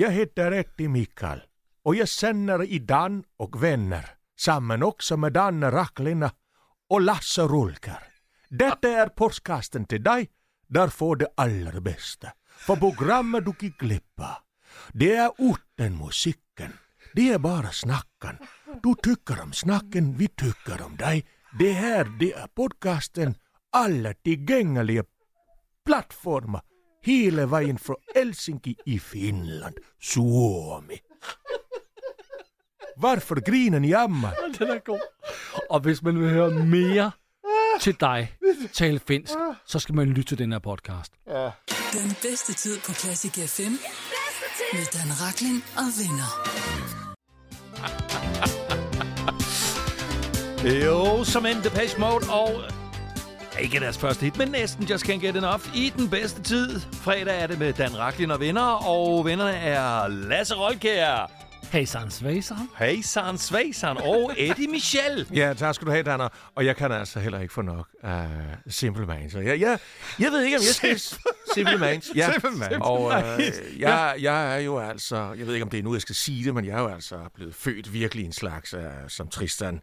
Jag heter Etti Mikael och jag sänder i Dan och vänner samman också med Dan Racklina och Lasse Rulker. Detta är podcasten till dig, där får det allra bästa. För programmet du kan klippa. Det är orten musiken. Det är bara snacken. Du tycker om snacken, vi tycker om dig. Det här, det är podcasten alla tillgängliga plattformar hela vägen från Helsinki i Finland, Suomi. Varför griner ni af mig? Den er god. Og hvis man vil høre mere til dig tale finsk, så skal man lytte til den her podcast. Den bedste tid på Classic FM med Dan Rakling og venner. Jo, som en Depeche Mode og... Ikke deres første hit, men næsten Just Can't Get Enough i den bedste tid. Fredag er det med Dan Raklin og venner, og vennerne er Lasse Rolkær, Hej, Sans Svejser. Hey San Svejsan og Eddie Michel. Ja, tak skal du have, Danner. Og jeg kan altså heller ikke få nok af Simple Minds. Jeg, jeg, jeg ved ikke, om jeg skal... Simple Minds, ja. Simple Minds. Og øh, jeg, jeg er jo altså... Jeg ved ikke, om det er nu, jeg skal sige det, men jeg er jo altså blevet født virkelig en slags, uh, som Tristan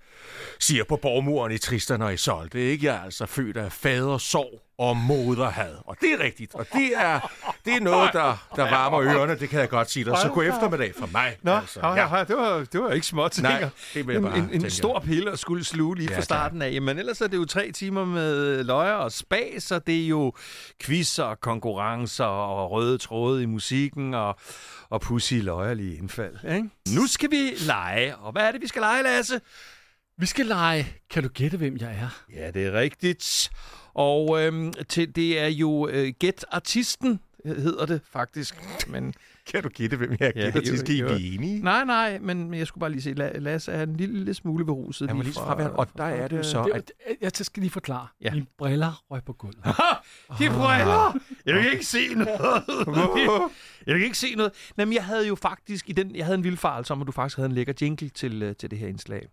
siger på borgmuren i Tristan og i Sol. Det er ikke jeg er altså født af fader sorg og moderhad. Og det er rigtigt. Og det er, det er noget, der, der varmer ørerne, det kan jeg godt sige dig. Så god eftermiddag for mig. Nå, altså. ja. Ja, det, var, det var ikke småt. Nej, det vil jeg bare en, en, stor pille at skulle sluge lige Ja, fra starten af. Men ellers er det jo tre timer med løjer og spas, og det er jo quizzer, og konkurrencer og røde tråde i musikken og, og pussy løjerlige indfald. Ikke? Nu skal vi lege. Og hvad er det, vi skal lege, Lasse? Vi skal lege. Kan du gætte, hvem jeg er? Ja, det er rigtigt. Og øhm, til, det er jo øh, Gæt Artisten, hedder det faktisk. Men Kan du gætte, hvem jeg er? Ja, jo, skal I blive enige? nej, nej, men jeg skulle bare lige se, La- Lasse er en lille, lille smule beruset. Han lige så fraværende, og der er det jo så, Det, at jeg skal lige forklare. Ja. Mine briller røg på gulvet. De briller! Jeg kan ikke se noget. jeg kan ikke se noget. Nej, men jeg havde jo faktisk i den, jeg havde en vildfarelse om, at du faktisk havde en lækker jingle til, øh, til det her indslag.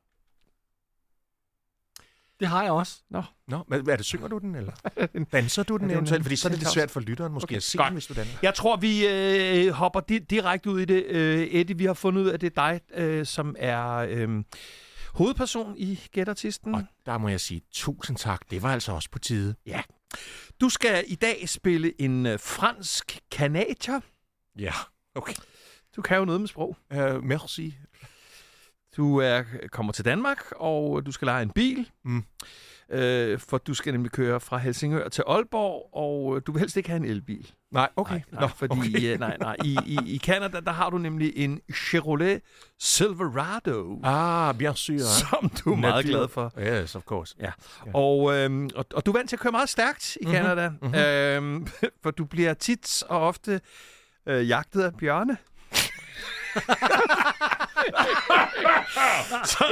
Det har jeg også. Nå, men er det, synger du den, eller danser du den eventuelt? Fordi så er det lidt svært for lytteren måske Okay, at se godt. den, hvis du danser. Jeg tror, vi øh, hopper di- direkte ud i det. Øh, Eddie, vi har fundet ud af, at det er dig, øh, som er øh, hovedperson i Gæt Artisten. Og der må jeg sige tusind tak. Det var altså også på tide. Du skal i dag spille en øh, fransk kanadier. Ja, okay. Du kan jo noget med sprog. Uh, merci. Du er, kommer til Danmark, og du skal lege en bil. Mm. Øh, for du skal nemlig køre fra Helsingør til Aalborg, og øh, du vil helst ikke have en elbil. Nej, okay. Nej, nej, Nå, fordi okay. øh, nej, nej, i, i, i Canada, der har du nemlig en Chevrolet Silverado, Ah, bien sûr. som du er meget glad for. Yes, of course. Ja. Og, øhm, og, og du er vant til at køre meget stærkt i Canada, mm-hmm. øhm, for du bliver tit og ofte øh, jagtet af bjørne. Så,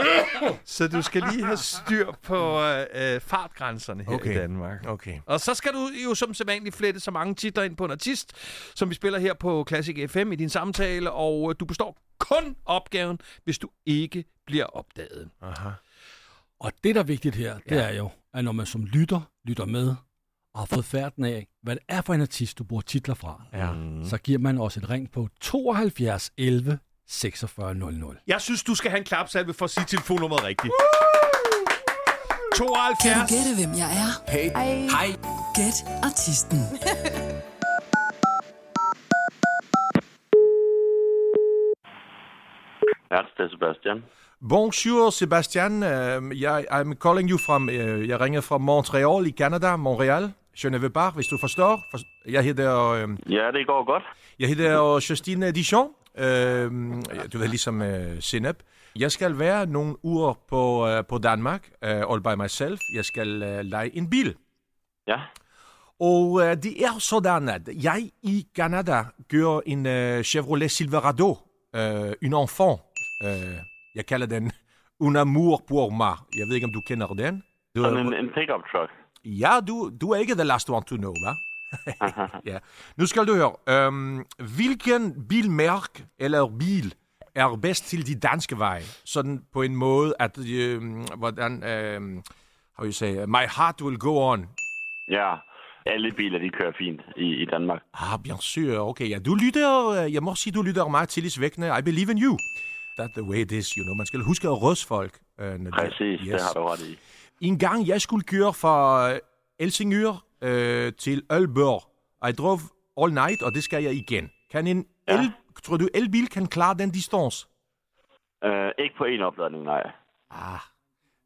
så du skal lige have styr på øh, øh, fartgrænserne her Okay. i Danmark. Okay. Og så skal du jo som sædvanligt flette så mange titler ind på en artist, som vi spiller her på Classic FM i din samtale, og øh, du består kun opgaven, hvis du ikke bliver opdaget. Aha. Og det, der er vigtigt her, det er jo, at når man som lytter, lytter med, og har fået færden af, hvad det er for en artist, du bruger titler fra, Ja. Mm. så giver man også et ring på 72 11 46 00. Jeg synes, du skal have en klapsalve for at sige telefonnummeret rigtigt. Kan 72. du gætte, hvem jeg er? Hey. Hej. Gæt Artisten. Ja, det er Sebastian. Bonjour, Sebastian. Uh, jeg, I'm calling you from... Uh, jeg ringer fra Montreal i Canada. Montreal. Je ne veux pas, hvis du forstår. For, jeg hedder... Uh, Ja, det går godt. Jeg hedder Justine Dijon. Øh, du ved, ligesom uh, Sinep. Jeg skal være nogle uger på, uh, på Danmark, uh, all by myself. Jeg skal uh, lege en bil. Ja, Og uh, det er sådan, at jeg i Canada gør en uh, Chevrolet Silverado, uh, en enfant. Uh, jeg kalder den Un amour pour moi. Jeg ved ikke, om du kender den. Du, en, en pickup truck. Ja, du, du er ikke the last one to know, hva'? ja. Nu skal du høre. Um, hvilken bilmærk eller bil er bedst til de danske veje? Sådan på en måde, at um, hvordan, um, how you say, my heart will go on. Ja, Alle biler, de kører fint i, i Danmark. Ah, bien sûr. Okay, ja, du lytter, øh, jeg må sige, du lytter meget tillidsvækkende. I believe in you. That's the way it is, you know. Man skal huske at røs folk. Øh, Præcis, yes. det har du ret i. En gang jeg skulle køre fra øh, Helsingør øh, til Aalborg. I drove all night, og det skal jeg igen. Kan en Ja. el, tror du, elbil kan klare den distance? Uh, ikke på en opladning, nej. Ah.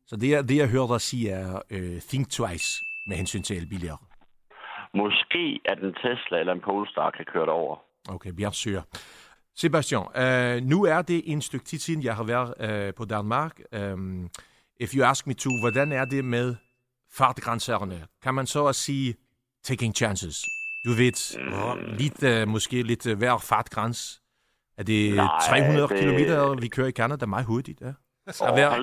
Så det, jeg- det jeg hører dig sige er øh, think twice med hensyn til elbiler. Måske at en Tesla eller en Polestar kan køre over. Okay, bien sûr. Sebastian, øh, nu er det en stykke tid siden, jeg har været øh, på Danmark. Um, if you ask me to, hvordan er det med fartgrænserne? Kan man så at sige taking chances? Du ved, lidt, øh, måske lidt øh, hver fartgræns. Er det Nej, 300 det- km, vi kører i Canada? Meget hurtigt, ja. Og hver-.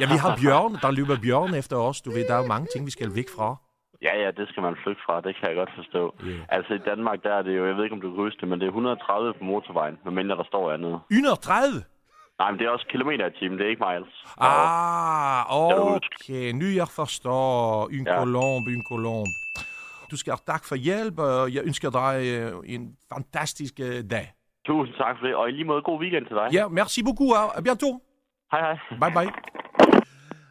Ja, vi har bjørn, der løber bjørn efter os. Du ved, der er mange ting, vi skal væk fra. Ja, ja, det skal man flygte fra, det kan jeg godt forstå. Ja. Altså i Danmark, der er det jo, jeg ved ikke om du kan huske det, men det er 130 på motorvejen, medmindre der står andet. 130? Nej, men det er også kilometer i timen, det er ikke miles. Ah, okay. Nu jeg forstår. En Ja. colombe, en colombe. Du skal have tak for hjælp, og jeg ønsker dig øh, en fantastisk øh, dag. Tusind tak for det, og i lige måde god weekend til dig. Ja, merci beaucoup. og À bientôt. Hej hej. Bye bye.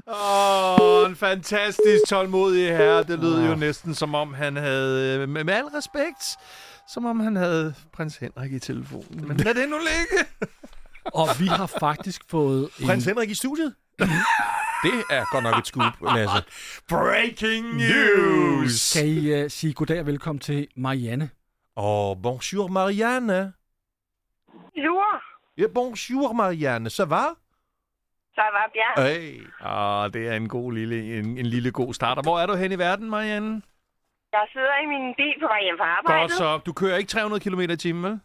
Åh, oh, en fantastisk tålmodig herre. Det lød jo næsten som om han havde, øh, med, med al respekt, som om han havde prins Henrik i telefonen. Men lad det nu ligge. Og vi har faktisk fået en... Prins Henrik i studiet. det er godt nok et scoop, Lasse. Breaking news. Kan I uh, sige goddag og velkommen til Marianne? Oh, bonjour Marianne. Bonjour, Ja, bonjour Marianne. Ça va? så var Bjørn. Hey. Ah, det er en god lille, en, en lille god starter. Hvor er du hen i verden, Marianne? Jeg sidder i min bil på vej hjem fra arbejdet. Godt så. Du kører ikke 300 km i timen, vel?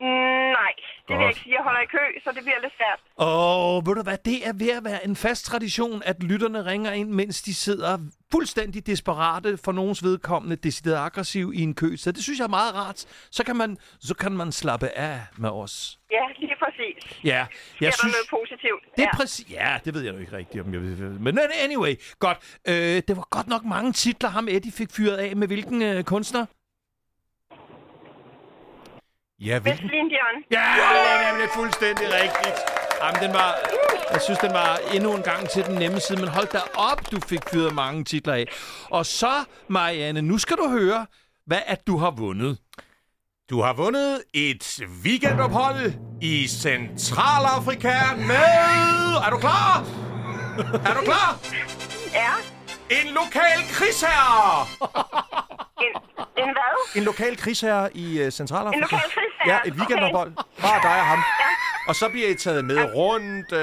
Mm, nej, det vil Godt. jeg ikke sige. Jeg holder i kø, så det bliver lidt svært. Oh, ved du hvad, det er ved at være en fast tradition, at lytterne ringer ind, mens de sidder fuldstændig desperate for nogens vedkommende, decideret aggressiv i en kø. Så det synes jeg er meget rart. Så kan man, så kan man slappe af med os. Ja, lige præcis. Ja, Jeg jeg synes... noget positivt. Det er ja. præcis... Ja, det ved jeg jo ikke rigtigt, om jeg vil... Men anyway, godt. Øh, det var godt nok mange titler, ham Eddie fik fyret af med hvilken øh, kunstner? Ja, hvilken? Vestlin Bjørn. Ja, det er nemlig fuldstændig rigtigt. Jamen, den var... Jeg synes, den var endnu en gang til den nemme side, men hold da op, du fik fyret mange titler af. Og så, Marianne, nu skal du høre, hvad at du har vundet. Du har vundet et weekendophold i Centralafrika med... Er du klar? Er du klar? Ja, En lokal krigsherre! en, en hvad? En lokal krigsherre i uh, Centralafrika. En lokal krigsherre? Ja, et weekendophold. Bare dig og ham. Og så bliver I taget med rundt. Øh,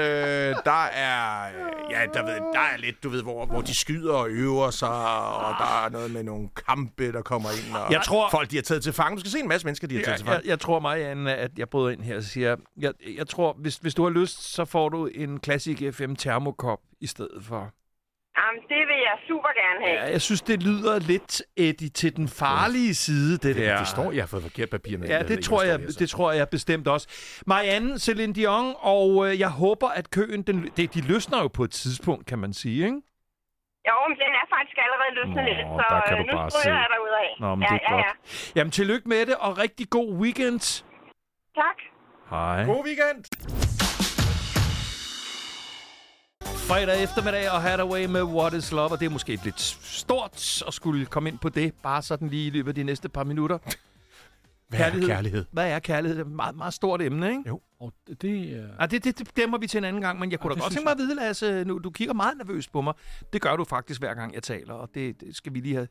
der er... Ja, der, ved, der er lidt, du ved, hvor, hvor de skyder og øver sig, og der er noget med nogle kampe, der kommer ind. Og Jeg tror- Folk, de har taget til fange. Du skal se en masse mennesker, de har taget til Jeg, jeg, fange. jeg tror, Marianne, at jeg bryder ind her og siger, jeg, jeg tror, hvis, hvis du har lyst, så får du en Classic FM termokop i stedet for. Jamen, det jeg super gerne have. Ja, jeg synes, det lyder lidt, Eddie, til den farlige side, det der. Det står, jeg har fået forkert papir med. Ja, det ikke, tror, jeg, står, det tror jeg bestemt også. Marianne, Celine Dion, og øh, jeg håber, at køen, den, det, de løsner jo på et tidspunkt, kan man sige, ikke? Jo, men den er faktisk allerede løsnet lidt, så der kan øh, du nu bare stryger jeg derudad. Nå, men ja, det er ja, godt. ja. Jamen, tillykke med det, og rigtig god weekend. Tak. Hej. God weekend! Fredag eftermiddag og Hathaway med What is Love, og det er måske lidt stort at skulle komme ind på det, bare sådan lige i løbet af de næste par minutter. Hvad er kærlighed? Hvad er kærlighed? Det er et meget, meget stort emne, ikke? Og det, er... Ja, det, det, det dæmmer vi til en anden gang, men jeg kunne Ja, da godt tænke mig at vide, Lasse, nu, du kigger meget nervøs på mig. Det gør du faktisk hver gang, jeg taler, og det, det skal vi lige have,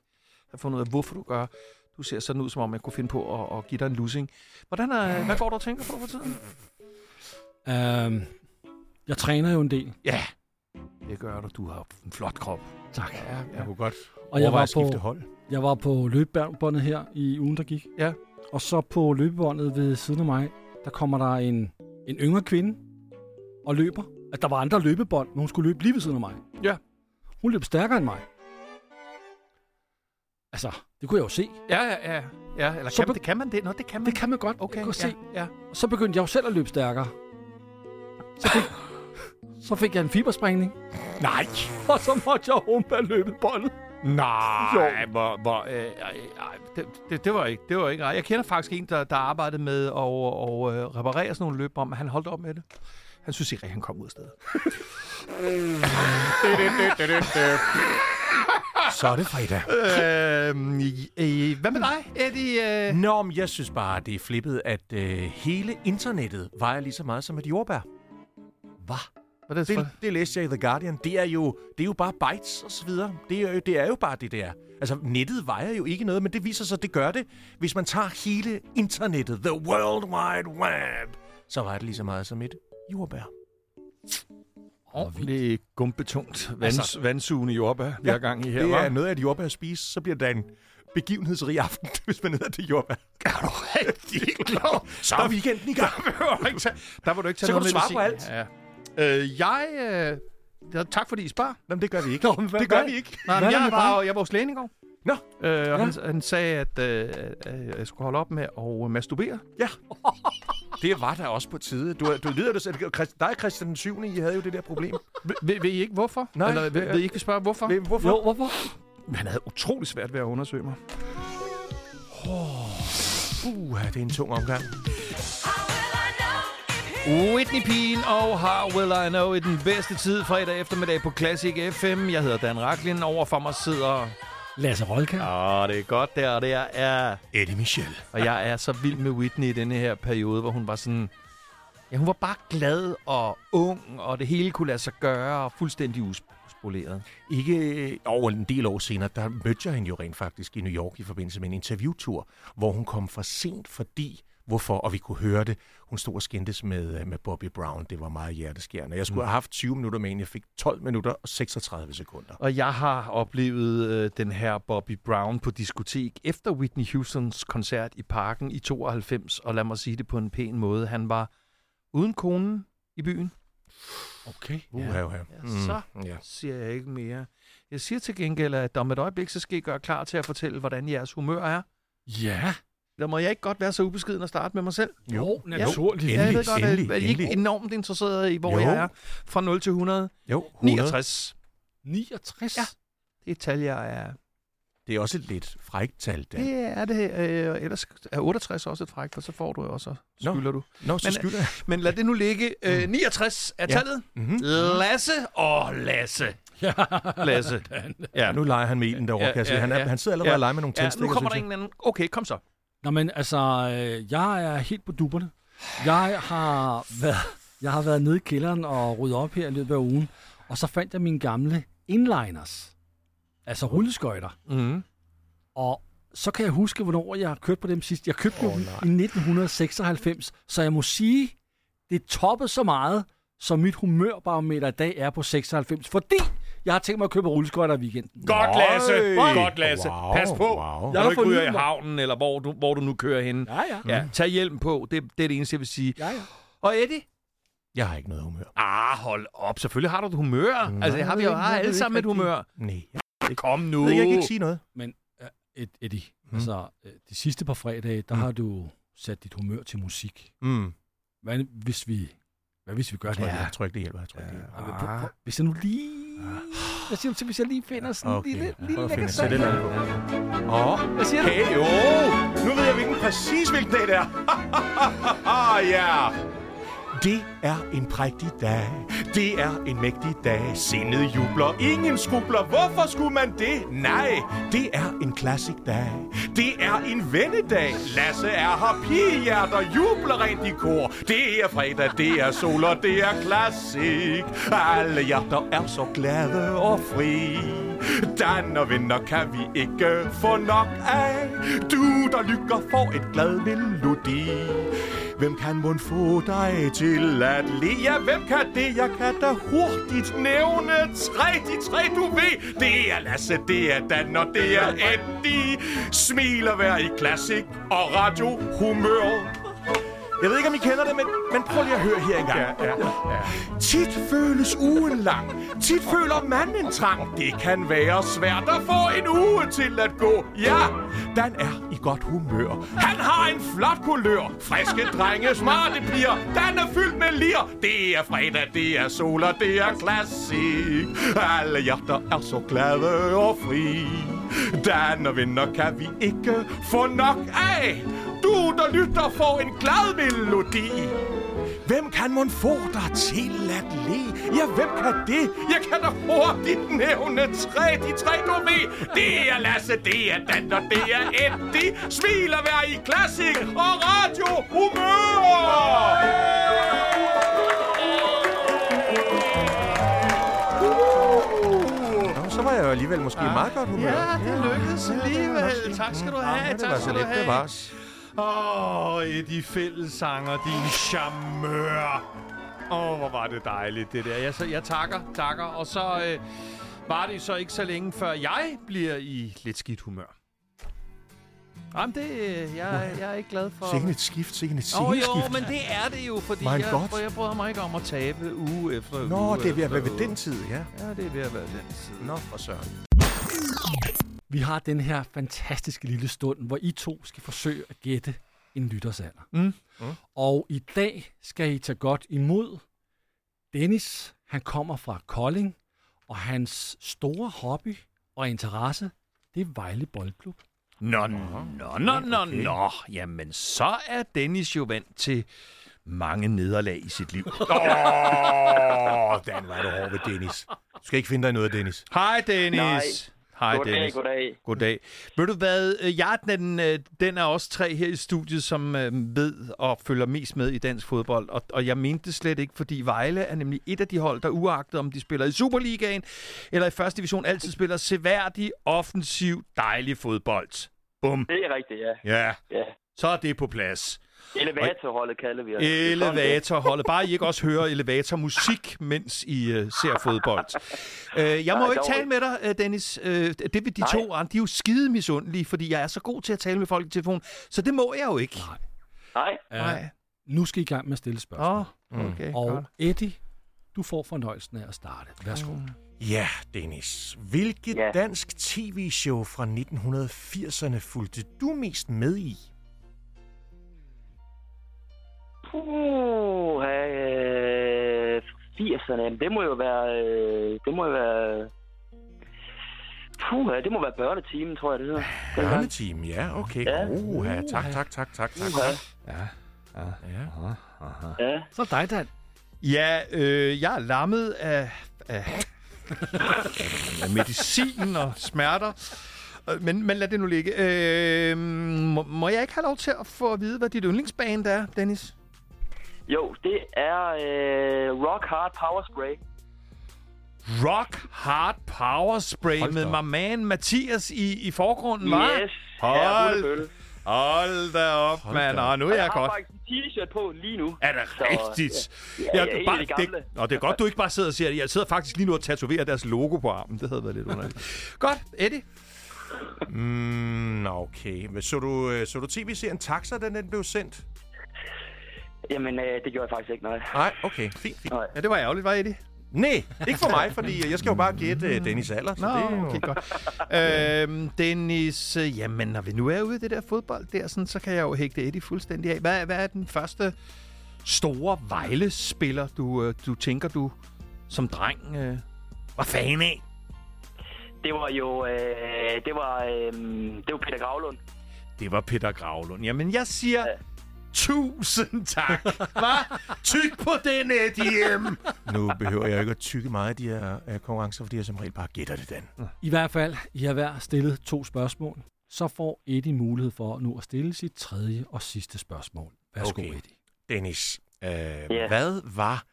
have fundet ud af, hvorfor du gør. Du ser sådan ud, som om jeg kunne finde på at, at give dig en lussing. Hvordan er, hvad går du og tænker på for tiden? Øhm, jeg træner jo en del. Ja, det gør du. Du har en flot krop. Tak. Ja, Jeg kunne godt Og jeg var, at skifte på, hold. jeg var på løbebåndet her i ugen, der gik. Ja. Og så på løbebåndet ved siden af mig, der kommer der en, en yngre kvinde og løber. At der var andre løbebånd, men hun skulle løbe lige ved siden af mig. Ja. Hun løb stærkere end mig. Altså, det kunne jeg jo se. Ja, ja, ja. ja eller Så kan, be- det kan man det? Nå, det kan man. Det kan man godt Okay, kunne ja, se. ja. Og så begyndte jeg jo selv at løbe stærkere. Så fik, så fik jeg en fibersprængning. Nej! Og så måtte jeg humpe af løbebåndet. Nej, hvor, hvor, øh, øh, øh, det, det, det, var ikke, det var ikke. Jeg kender faktisk en, der, der arbejdede med at og, øh, reparere sådan nogle løbebånd, men han holdt op med det. Han synes ikke rigtig, han kom ud af stedet. Så er det fredag. øh, øh, hvad med dig, Eddie? Øh? Nå, men jeg synes bare, det er flippet, at øh, hele internettet vejer lige så meget som et jordbær. Hvad? Hvad er det? Det, det læste jeg i The Guardian. Det er jo, det er jo bare bytes og så videre. Det er, jo, det er jo bare det der. Altså, nettet vejer jo ikke noget, men det viser sig, at det gør det. Hvis man tager hele internettet, the world wide web, så vejer det lige så meget som et jordbær. Oh, det er gumbetungt vands, altså, vandsugende jordbær, vi har gang i her, Det er noget af et jordbær at spise, så bliver det en begivenhedsrig aften, hvis man hedder det jordbær. Er du rigtig klar? Så er weekenden i gang. Der vil du ikke tage, der vil du ikke tage Så kan noget du svare på medicin. Ja. Øh, jeg... Øh, ja, tak fordi I spørger. Jamen, det gør vi ikke. Nå, men hvad- det gør hvad- vi ikke. Nej, men jeg, var, jeg var hos lægen i går. Nå. Øh, og Ja. han, han sagde, at øh, øh, jeg skulle holde op med at masturbere. Ja. Det var der også på tide. Du, du lyder det, Christ, dig Christian den 7. I havde jo det der problem. Ved, ved, I ikke hvorfor? Nej. Eller ved, ved I ikke, vi spørger hvorfor? Ved- Hvorfor? Jo, hvorfor? Han havde utrolig svært ved at undersøge mig. Uh, det er en tung omgang. Whitney Pien og How Will I Know i den bedste tid fredag eftermiddag på Classic FM. Jeg hedder Dan Raklin. Over for mig sidder... Lasse Rolkær. Åh, det er godt der, og det er... er Eddie Michel. Og jeg er så vild med Whitney i denne her periode, hvor hun var sådan... Ja, hun var bare glad og ung, og det hele kunne lade sig gøre, og fuldstændig uspoleret. Ikke øh, over en del år senere, der mødte jeg hende jo rent faktisk i New York i forbindelse med en interviewtur, hvor hun kom for sent, fordi hvorfor, og vi kunne høre det. Hun stod og skændtes med, øh, med Bobby Brown. Det var meget hjerteskærende. Jeg skulle have haft 20 minutter med hende. Jeg fik 12 minutter og 36 sekunder. Og jeg har oplevet øh, den her Bobby Brown på diskotek efter Whitney Houstons koncert i parken i 92, og lad mig sige det på en pæn måde. Han var uden konen i byen. Okay. Ja. Uha, uha. Ja, så ja. siger jeg ikke mere. Jeg siger til gengæld, at om et øjeblik, så skal I gøre klar til at fortælle, hvordan jeres humør er. Ja. Der må jeg ikke godt være så ubeskeden at starte med mig selv. Jo, naturligt. Endelig, jeg ved godt, endelig, at I ikke enormt interesseret i, hvor Jo. jeg er. Fra 0 til 100. Jo, 100. 69. 69? Ja. Det er et tal, jeg er. Det er også et lidt frækt tal, Dan. Det er det. Øh, ellers er 68 også et fræk, for så får du også, Nå. skylder du. Nå, så Men, skylder jeg. Men lad det nu ligge. Øh, 69 er Ja. tallet. Mm-hmm. Lasse. Åh, oh, Lasse. Ja. Lasse. Ja, Nu leger han med ilden derovre, Ja, kan jeg ja, Han, er, ja. han sidder allerede Ja. og leger med nogle ja tændstikker, nu kommer der en anden. Okay, kom så. Nå, men altså, øh, jeg er helt på duberne. Jeg har været, jeg har været nede i kælderen og ryddet op her i løbet af ugen, og så fandt jeg mine gamle inliners. Altså rulleskøjter. Mm. Og så kan jeg huske, hvornår jeg har kørt på dem sidst. Jeg købte oh, dem nej. i 1996, så jeg må sige, det toppede så meget, som mit humørbarometer i dag er på 96, fordi jeg har tænkt mig at købe rulleskøjter i weekenden. Godt, Lasse. Øj. Godt, Lasse. Wow, Pas på. wow. Når Jeg du har ikke ryger i havnen, eller hvor du, hvor du nu kører hen. Ja, ja. Ja, tag hjelm på. Det, det er det eneste, jeg vil sige. Ja, ja. Og Eddie? Jeg har ikke noget humør. Ah, hold op. Selvfølgelig har du et humør. Nej, altså, har vi jo jeg har alle sammen et humør. Nej, jeg, Kom nu. jeg kan ikke sige noget. Men Ed, Eddie, Mm. altså, uh, de sidste par fredage, der Mm. har du sat dit humør til musik. Mm. Hvad hvis vi, hvad hvis vi gør det Jeg, her? jeg tror ikke, det hjælper. Jeg tror ikke, det hjælper. Ja. Prøv, hvis jeg nu lige... Hvad siger du til, hvis jeg lige finder sådan en Okay, lille, ja. lille at lækker sang? sæt på. Åh, Hvad siger du? hey, jo! Nu ved jeg hvilken præcis hvilken dag det er. ja! Det er en prægtig dag. Det er en mægtig dag. Sindet jubler. Ingen skubler. Hvorfor skulle man det? Nej, det er en classic dag. Det er en vennedag. Lasse er her. Pigehjerter jubler rent i kor. Det er fredag, det er sol og det er classic. Alle hjerter er så glade og fri. Dan og venner kan vi ikke få nok af. Du, der lykker, får et glad melodi. Hvem kan mon få dig til at le? Ja, hvem kan det? Jeg kan da hurtigt nævne tre. De tre, du ved. Det er Lasse, det er Dan og det er Eddie. Smiler hver i klassik og radio humør. Jeg ved ikke, om I kender det, men, men prøv lige at høre her engang. Ja, ja, ja. Tit føles ugen lang. Tit føler man en trang. Det kan være svært at få en uge til at gå. Ja, Dan er i godt humør. Han har en flot kulør. Friske drenge, smarte piger. Dan er fyldt med lir. Det er fredag, det er sol, og det er klassik. Alle hjerter er så glade og fri. Dan og venner kan vi ikke få nok af. Du, der lytter, får en glad melodi. Hvem kan man få dig til at le? Ja, hvem kan det? Jeg kan da hurtigt nævne tre, de tre du ved. Det er Lasse, det er Dan, og det er Eddie. Smil og vær i klassik og radio humør! Nå, så var jeg jo alligevel måske i meget godt humør. Ja, det lykkedes alligevel. Tak skal du have. Ja, det tak var skal så du lidt, have. det var. Åh, oh, Eddie Fællessanger, din charmeur. Åh, oh, hvor var det dejligt, det der. Jeg, så, jeg takker, takker. Og så øh, var det så ikke så længe, før jeg bliver i lidt skidt humør. Jamen, det, øh, jeg, jeg er ikke glad for... Sikken et skift, sikken et Åh, oh, jo, men det er det jo, fordi jeg, God. jeg bryder mig ikke om at tabe uge efter uge. Nå, det er ved at være ved den tid, ja. Ja, det er ved at være den tid. Nå, for søren. Vi har den her fantastiske lille stund, hvor I to skal forsøge at gætte en lyttersalder. Mm. Mm. Og i dag skal I tage godt imod Dennis. Han kommer fra Kolding, og hans store hobby og interesse, det er Vejle Boldklub. Nå, nå, nå, nå, nå. Jamen, så er Dennis jo vant til mange nederlag i sit liv. Åh, Dan, var du hård ved Dennis. Du skal ikke finde dig noget, Dennis. Hej, Dennis. Nej. Hej, Goddag, Dennis. goddag. Goddag. Ved du hvad, øh, er den, øh, den er også tre her i studiet, som øh, ved og følger mest med i dansk fodbold. Og, og jeg mente det slet ikke, fordi Vejle er nemlig et af de hold, der uagtet om de spiller i Superligaen eller i første division, altid spiller seværdig, offensiv, dejlig fodbold. Bum. Det er rigtigt, ja. Ja, ja. så er det på plads. Elevatorholdet kalder vi os. Elevatorholdet. Bare I ikke også hører elevatormusik, mens I uh, ser fodbold. Uh, jeg må Nej, jo ikke tale med dig, uh, Dennis. Uh, det vil de Nej. to andre, de er jo skide misundelige, fordi jeg er så god til at tale med folk i telefon. Så det må jeg jo ikke. Nej, Nej. Nu skal I i gang med at stille spørgsmål. Oh, okay. og godt. Eddie, du får fornøjelsen af at starte. Værsgo. Mm. Ja, Dennis. Hvilket Ja. dansk tv-show fra 1980'erne fulgte du mest med i? Puh, øh, 80'erne, jamen, det må jo være, øh, det må jo være, puh, det må være børnetimen, tror jeg, det hedder. Børneteam, ja, okay. Ja. Oh, ja. Tak, tak, tak, tak, tak. Ja, Ja. ja. Så dig, Dan. Ja, øh, jeg er lammet af, af, af medicin og smerter. Øh, Men, men lad det nu ligge. Øh, må, må jeg ikke have lov til at få at vide, hvad dit yndlingsband er, Dennis? Jo, det er øh, Rock Hard Power Spray. Rock Hard Power Spray Hold med my man Mathias i, i forgrunden, var? Yes. Hold, Ja, hold da op, Hold mand. Og nu er Jeg jeg har godt. faktisk en t-shirt på lige nu. Er det Så, rigtigt? Ja, ja, ja, bare, af de gamle. det, og det er godt, du ikke bare sidder og siger det. Jeg sidder faktisk lige nu og tatoverer deres logo på armen. Det havde været lidt underligt. godt, Eddie. Mm, okay. Men så du, øh, så du tv-serien Taxa, da den blev sendt? Jamen, øh, det gjorde jeg faktisk ikke, nej. Nej, okay. Fint, fint. Nej. Ja, det var ærgerligt, var Eddie? Nej, ikke for mig, fordi jeg skal jo bare gætte øh, Dennis alder. Så Nå, det er jo... okay, godt. øhm, Dennis, øh, jamen, når vi nu er ude i det der fodbold der, sådan, så kan jeg jo hægte Eddie fuldstændig af. Hvad, hvad er den første store Vejle-spiller, du, øh, du tænker, du som dreng øh, var fan af? Det var jo, øh, det var, øh, det var Peter Gravlund. Det var Peter Gravlund. Jamen, jeg siger... Tusind tak. Hva? Tyk på den, Eddie M. Nu behøver jeg ikke at tykke meget af de her øh, konkurrencer, fordi jeg som regel bare gætter det, Dan. I hvert fald, I har hver stillet to spørgsmål. Så får Eddie mulighed for nu at stille sit tredje og sidste spørgsmål. Værsgo, Okay. Eddie. Dennis, øh, Ja. hvad var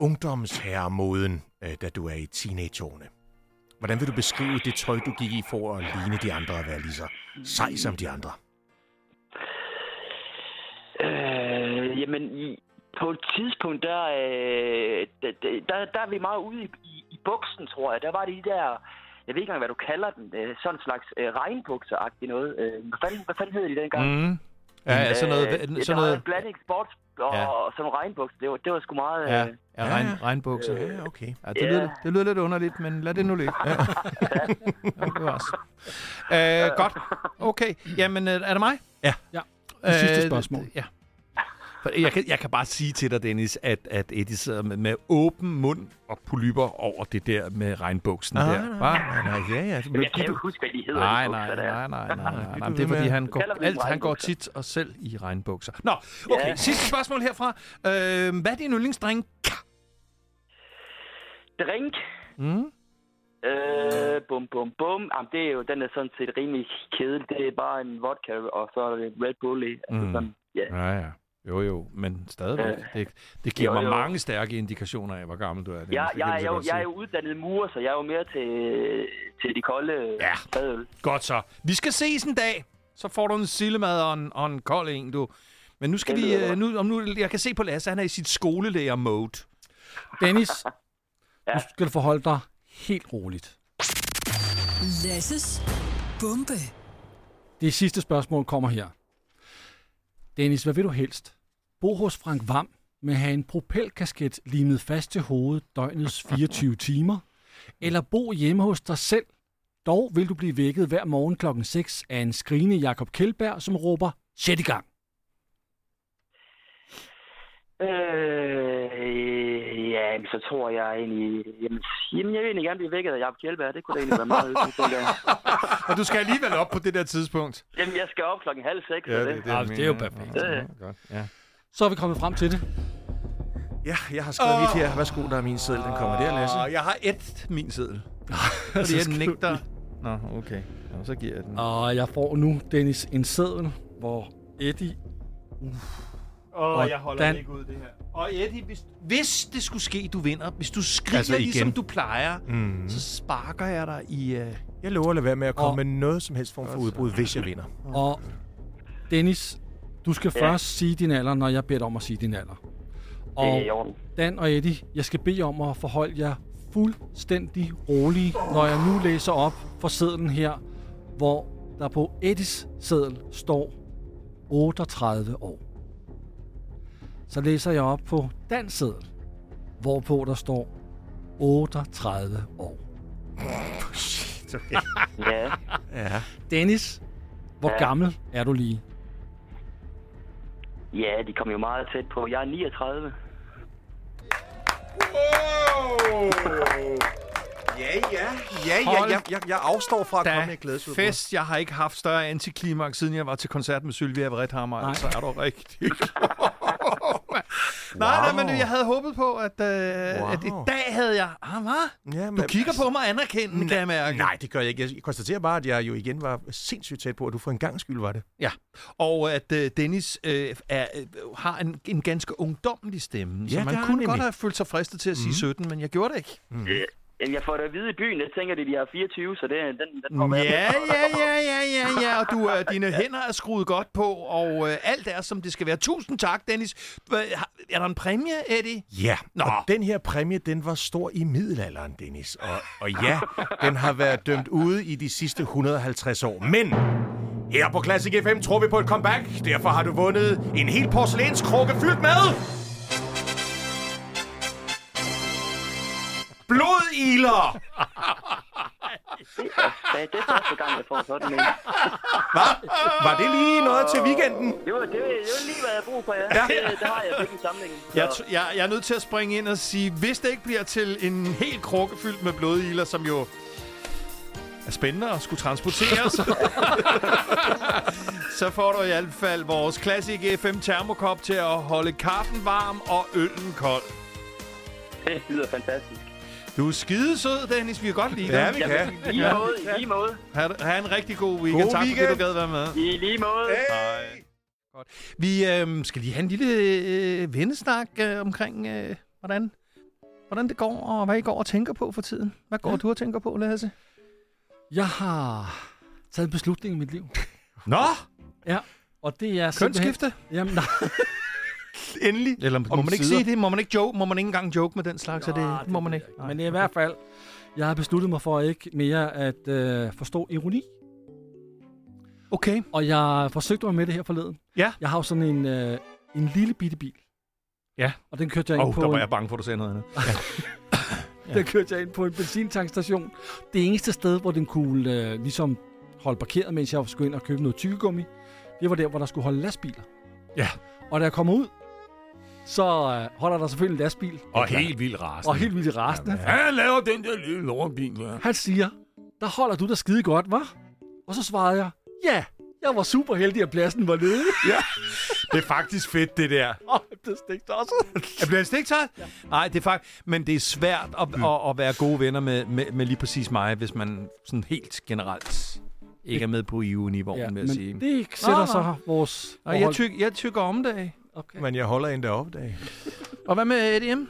ungdomsherremoden, øh, da du er i teenageårene? Hvordan vil du beskrive det tøj, du gik i for at ligne de andre og være lige så sej som de andre? Jamen, på et tidspunkt, der, øh, der, der, der er vi meget ude i, i, i buksen, tror jeg. Der var de der, jeg ved ikke engang, hvad du kalder den, øh, sådan en slags øh, regnbukser-agtigt noget. Øh, hvad, fanden, hvad fanden hedder de dengang? Mm. Ja, ja, sådan noget... Øh, sådan noget en blanding sports og, Ja. og sådan nogle regnbukser. Det var, det var sgu meget... ja, ja, Ja, regn, ja. regnbukser. Ja, okay. Ja, det, Ja. lyder, det lyder lidt underligt, men lad det nu ligge. Ja. var også. Øh, godt. Okay. Jamen, er det mig? Ja. Ja. Det sidste spørgsmål. Ja. Jeg kan, jeg kan bare sige til dig, Dennis, at, at Eddie sidder med, med åben mund og polyper over det der med regnbuksen Nej, der. nej, nej, nej, ja, ja. Jamen, jeg kan ikke huske, hvad de hedder. Nej, nej, nej, nej, nej, nej, nej, Det er fordi, han går, alt, han går tit og selv i regnbukser. Nå, okay. Ja. Sidste spørgsmål herfra. Øh, hvad er din yndlingsdrink? Drink. Mm? Øh, bum, bum, bum. Jamen, det er jo, den er sådan set rimelig kedelig. Det er bare en vodka, og så er det Red Bull i. Altså Mm. sådan, ja. Ja, ja. Jo, jo, men stadigvæk. Ja. Det, det giver Jo, mig jo. mange stærke indikationer af, hvor gammel du er. Dennis. Jeg, Det jeg, er jo, jeg er jo uddannet murer, så jeg er jo mere til, til de kolde Ja. fadøl. Godt så. Vi skal ses en dag. Så får du en sillemad og en, og en kold en, du. Men nu skal Det vi... øh. Nu, om nu, jeg kan se på Lasse, han er i sit skolelærer-mode. Dennis, Ja. nu skal du forholde dig helt roligt. Lasses bombe. Det sidste spørgsmål kommer her. Dennis, hvad vil du helst? Bo hos Frank Vam med at have en propelkasket limet fast til hovedet døgnets 24 timer? Eller bo hjemme hos dig selv? Dog vil du blive vækket hver morgen klokken 6 af en skrigende Jakob Kjeldberg, som råber, sæt i gang. Øh, ja, men så tror jeg egentlig... Jamen, jamen, jeg vil egentlig gerne blive vækket af Jacob Kjellberg. Det kunne da egentlig være meget hyggeligt. Og du skal alligevel op på det der tidspunkt. Jamen, jeg skal op klokken halv seks. Ja, det, Ja, det er jo perfekt. Ja, ja. Godt. Ja. Så er vi kommet frem til det. Ja, jeg har skrevet mit her. Værsgo, der er min seddel. Den kommer der, Lasse. Og jeg har et min seddel. Fordi jeg nægter... Nå, okay. Nå, så giver jeg den. Og jeg får nu, Dennis, en seddel, hvor Eddie... Åh, Og jeg holder Dan- ikke ud det her. Og Eddie, hvis, hvis det skulle ske, du vinder, hvis du skriger Altså igen. ligesom du plejer, mm. så sparker jeg dig i... Uh... Jeg lover at lade være med at komme Og- med noget som helst form for udbrud, hvis jeg vinder. Og Dennis, du skal ja. Først sige din alder, når jeg beder dig om at sige din alder. Og. Dan og Eddie, jeg skal bede om at forholde jer fuldstændig rolige, når jeg nu læser op for sedlen her, hvor der på Eddies seddel står 38 år. Så læser jeg op på Dans seddel, hvorpå der står 38 år. Ja. Ja. Dennis, hvor Ja. gammel er du lige? Ja, de kom jo meget tæt på. Jeg er 39. Ja, ja. Ja, ja, jeg, jeg, jeg afstår fra at komme med glædesudbrud. fest, jeg har ikke haft større antiklimaks, siden jeg var til koncert med Sylvia Vredhammer. Nej. Så er du rigtig. Nej, nej, men jeg havde håbet på, at, øh, Wow. at i dag havde jeg... Ah, hvad? Ja, Du men- kigger på mig anerkendende, kan jeg mærke. Nej, det gør jeg ikke. Jeg konstaterer bare, at jeg jo igen var sindssygt tæt på, at du for en gang skyld var det. Ja, og at øh, Dennis øh, er, øh, har en, en ganske ungdommelig stemme, Ja, så man kunne godt have følt sig fristet til at sige 17, men jeg gjorde det ikke. Jamen, jeg får det at vide i byen. Jeg tænker, at de har 24, så det, den, den kommer Ja, jeg med. ja, ja, ja, ja, ja, og du, øh, dine hænder er skruet godt på, og øh, alt er, som det skal være. Tusind tak, Dennis. Er der en præmie, Eddie? Ja, Nå. og den her præmie, den var stor i middelalderen, Dennis. Og, og ja, den har været dømt ude i de sidste 150 år. Men her på Classic FM tror vi på et comeback. Derfor har du vundet en hel porcelænskrukke fyldt med... Blodiler! Ja, det er første gang, jeg får sådan en. Var det lige noget til weekenden? Det var, det, det var lige, hvad jeg brug for, ja. ja. Det, det har jeg ikke i samlingen. Så. Jeg, jeg, jeg er nødt til at springe ind og sige, hvis det ikke bliver til en helt krukke fyldt med blodiler, som jo er spændende at skulle transportere, så, så får du i hvert fald vores Classic FM termokop til at holde kaffen varm og øllen kold. Det lyder fantastisk. Du er skidesød, Dennis. Vi kan godt lide dig. Ja, vi kan. Jamen, i lige måde, i lige måde. Ha, ha' en rigtig god weekend. God tak weekend. fordi du gad være med. I lige måde. Hej. Godt. Vi øh, skal lige have en lille øh, vennesnak øh, omkring, øh, hvordan, hvordan det går, og hvad I går og tænker på for tiden. Hvad går ja. du og tænker på, Lasse? Jeg har taget en beslutning i mit liv. Nå, Ja, og det er kønsskifte. Jamen, nej. Endelig. Eller må Om man ikke sige det? Må man ikke joke? Må man ikke engang joke med den slags? er det, det må man ikke. Men i hvert fald, jeg har besluttet mig for ikke mere at øh, forstå ironi. Okay. Og jeg forsøgte mig med det her forleden. Ja. Jeg har jo sådan en, øh, en lille bitte bil. Ja. Og den kørte jeg Åh, ind oh, på, der var en, jeg bange for, at du sagde noget andet. den kørte jeg ind på en benzintankstation. Det eneste sted, hvor den kunne øh, ligesom holde parkeret, mens jeg skulle ind og købe noget tykkegummi, det var der, hvor der skulle holde lastbiler. Ja. Og da jeg kommer ud, så øh, holder der selvfølgelig en lastbil. Og helt vildt rasende. Og helt vildt rasende. Ja, han laver den der lille lortbil, ja. Han siger, der holder du dig skide godt, var? Og så svarede jeg, ja, jeg var super heldig, at pladsen var nede. Det er faktisk fedt, det der. Og det stikte også. Er bliver det stigtøjet? Ja. Nej, det er faktisk... Men det er svært at, mm. at, at være gode venner med, med, med lige præcis mig, hvis man sådan helt generelt ikke er med på EU-niveauet, Ja, vil jeg sige. det sætter så vores Og jeg, tyk, jeg tykker om det. Okay. Men jeg holder endda op, dag. Og hvad med EDM?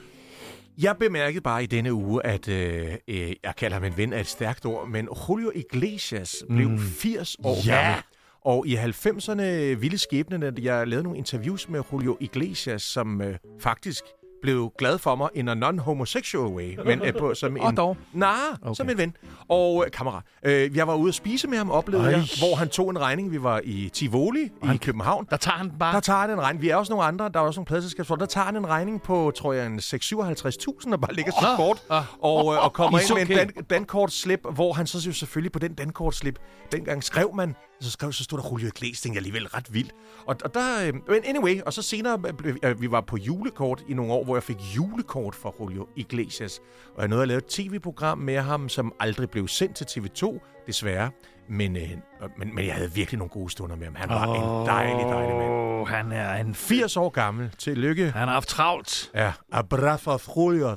Jeg bemærkede bare i denne uge, at øh, øh, jeg kalder ham en ven af et stærkt ord, men Julio Iglesias blev Mm. 80 år Ja. gammel. Og i 90'erne ville skæbnen, at jeg lavede nogle interviews med Julio Iglesias, som øh, faktisk blev glad for mig in a non-homosexual way, men øh, på, som Og en, dog. Nej, Okay. okay. som en ven. Og øh, kammerat. Øh, jeg var ude at spise med ham, oplevede Ej. jeg, hvor han tog en regning. Vi var i Tivoli i København. Der tager han bare... Der tager han en regning. Vi er også nogle andre. Der er også nogle pladselskabsfolk. Der tager han en regning på, tror jeg, en 6-57.000 og bare ligger så Nå. kort. Ah. Og, øh, og kommer Is ind med en okay. dan- dankortslip, hvor han så selvfølgelig på den dankortslip, dengang skrev man, så skrev, så stod der Julio Iglesias, tænkte jeg alligevel ret vildt. Og, og der, øh, men anyway, og så senere, øh, vi var på julekort i nogle år, hvor jeg fik julekort fra Julio Iglesias. Og jeg nåede at lave et tv-program med ham, som aldrig blev sendt til TV2, desværre. Men, øh, men, men jeg havde virkelig nogle gode stunder med ham. Han var oh. en dejlig, dejlig mand. Han er en... 80 år gammel. Tillykke. Han har haft travlt. Ja, Abrafa Julio.